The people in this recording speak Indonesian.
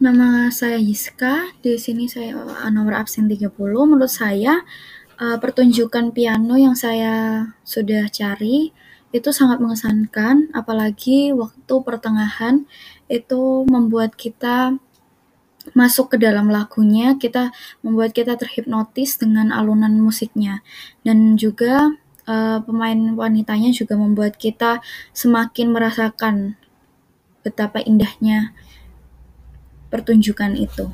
Nama saya Yiska, di sini saya uh, nomor absen 30. Menurut saya, uh, pertunjukan piano yang saya sudah cari itu sangat mengesankan, apalagi waktu pertengahan itu membuat kita masuk ke dalam lagunya, kita membuat kita terhipnotis dengan alunan musiknya. Dan juga uh, pemain wanitanya juga membuat kita semakin merasakan betapa indahnya pertunjukan itu.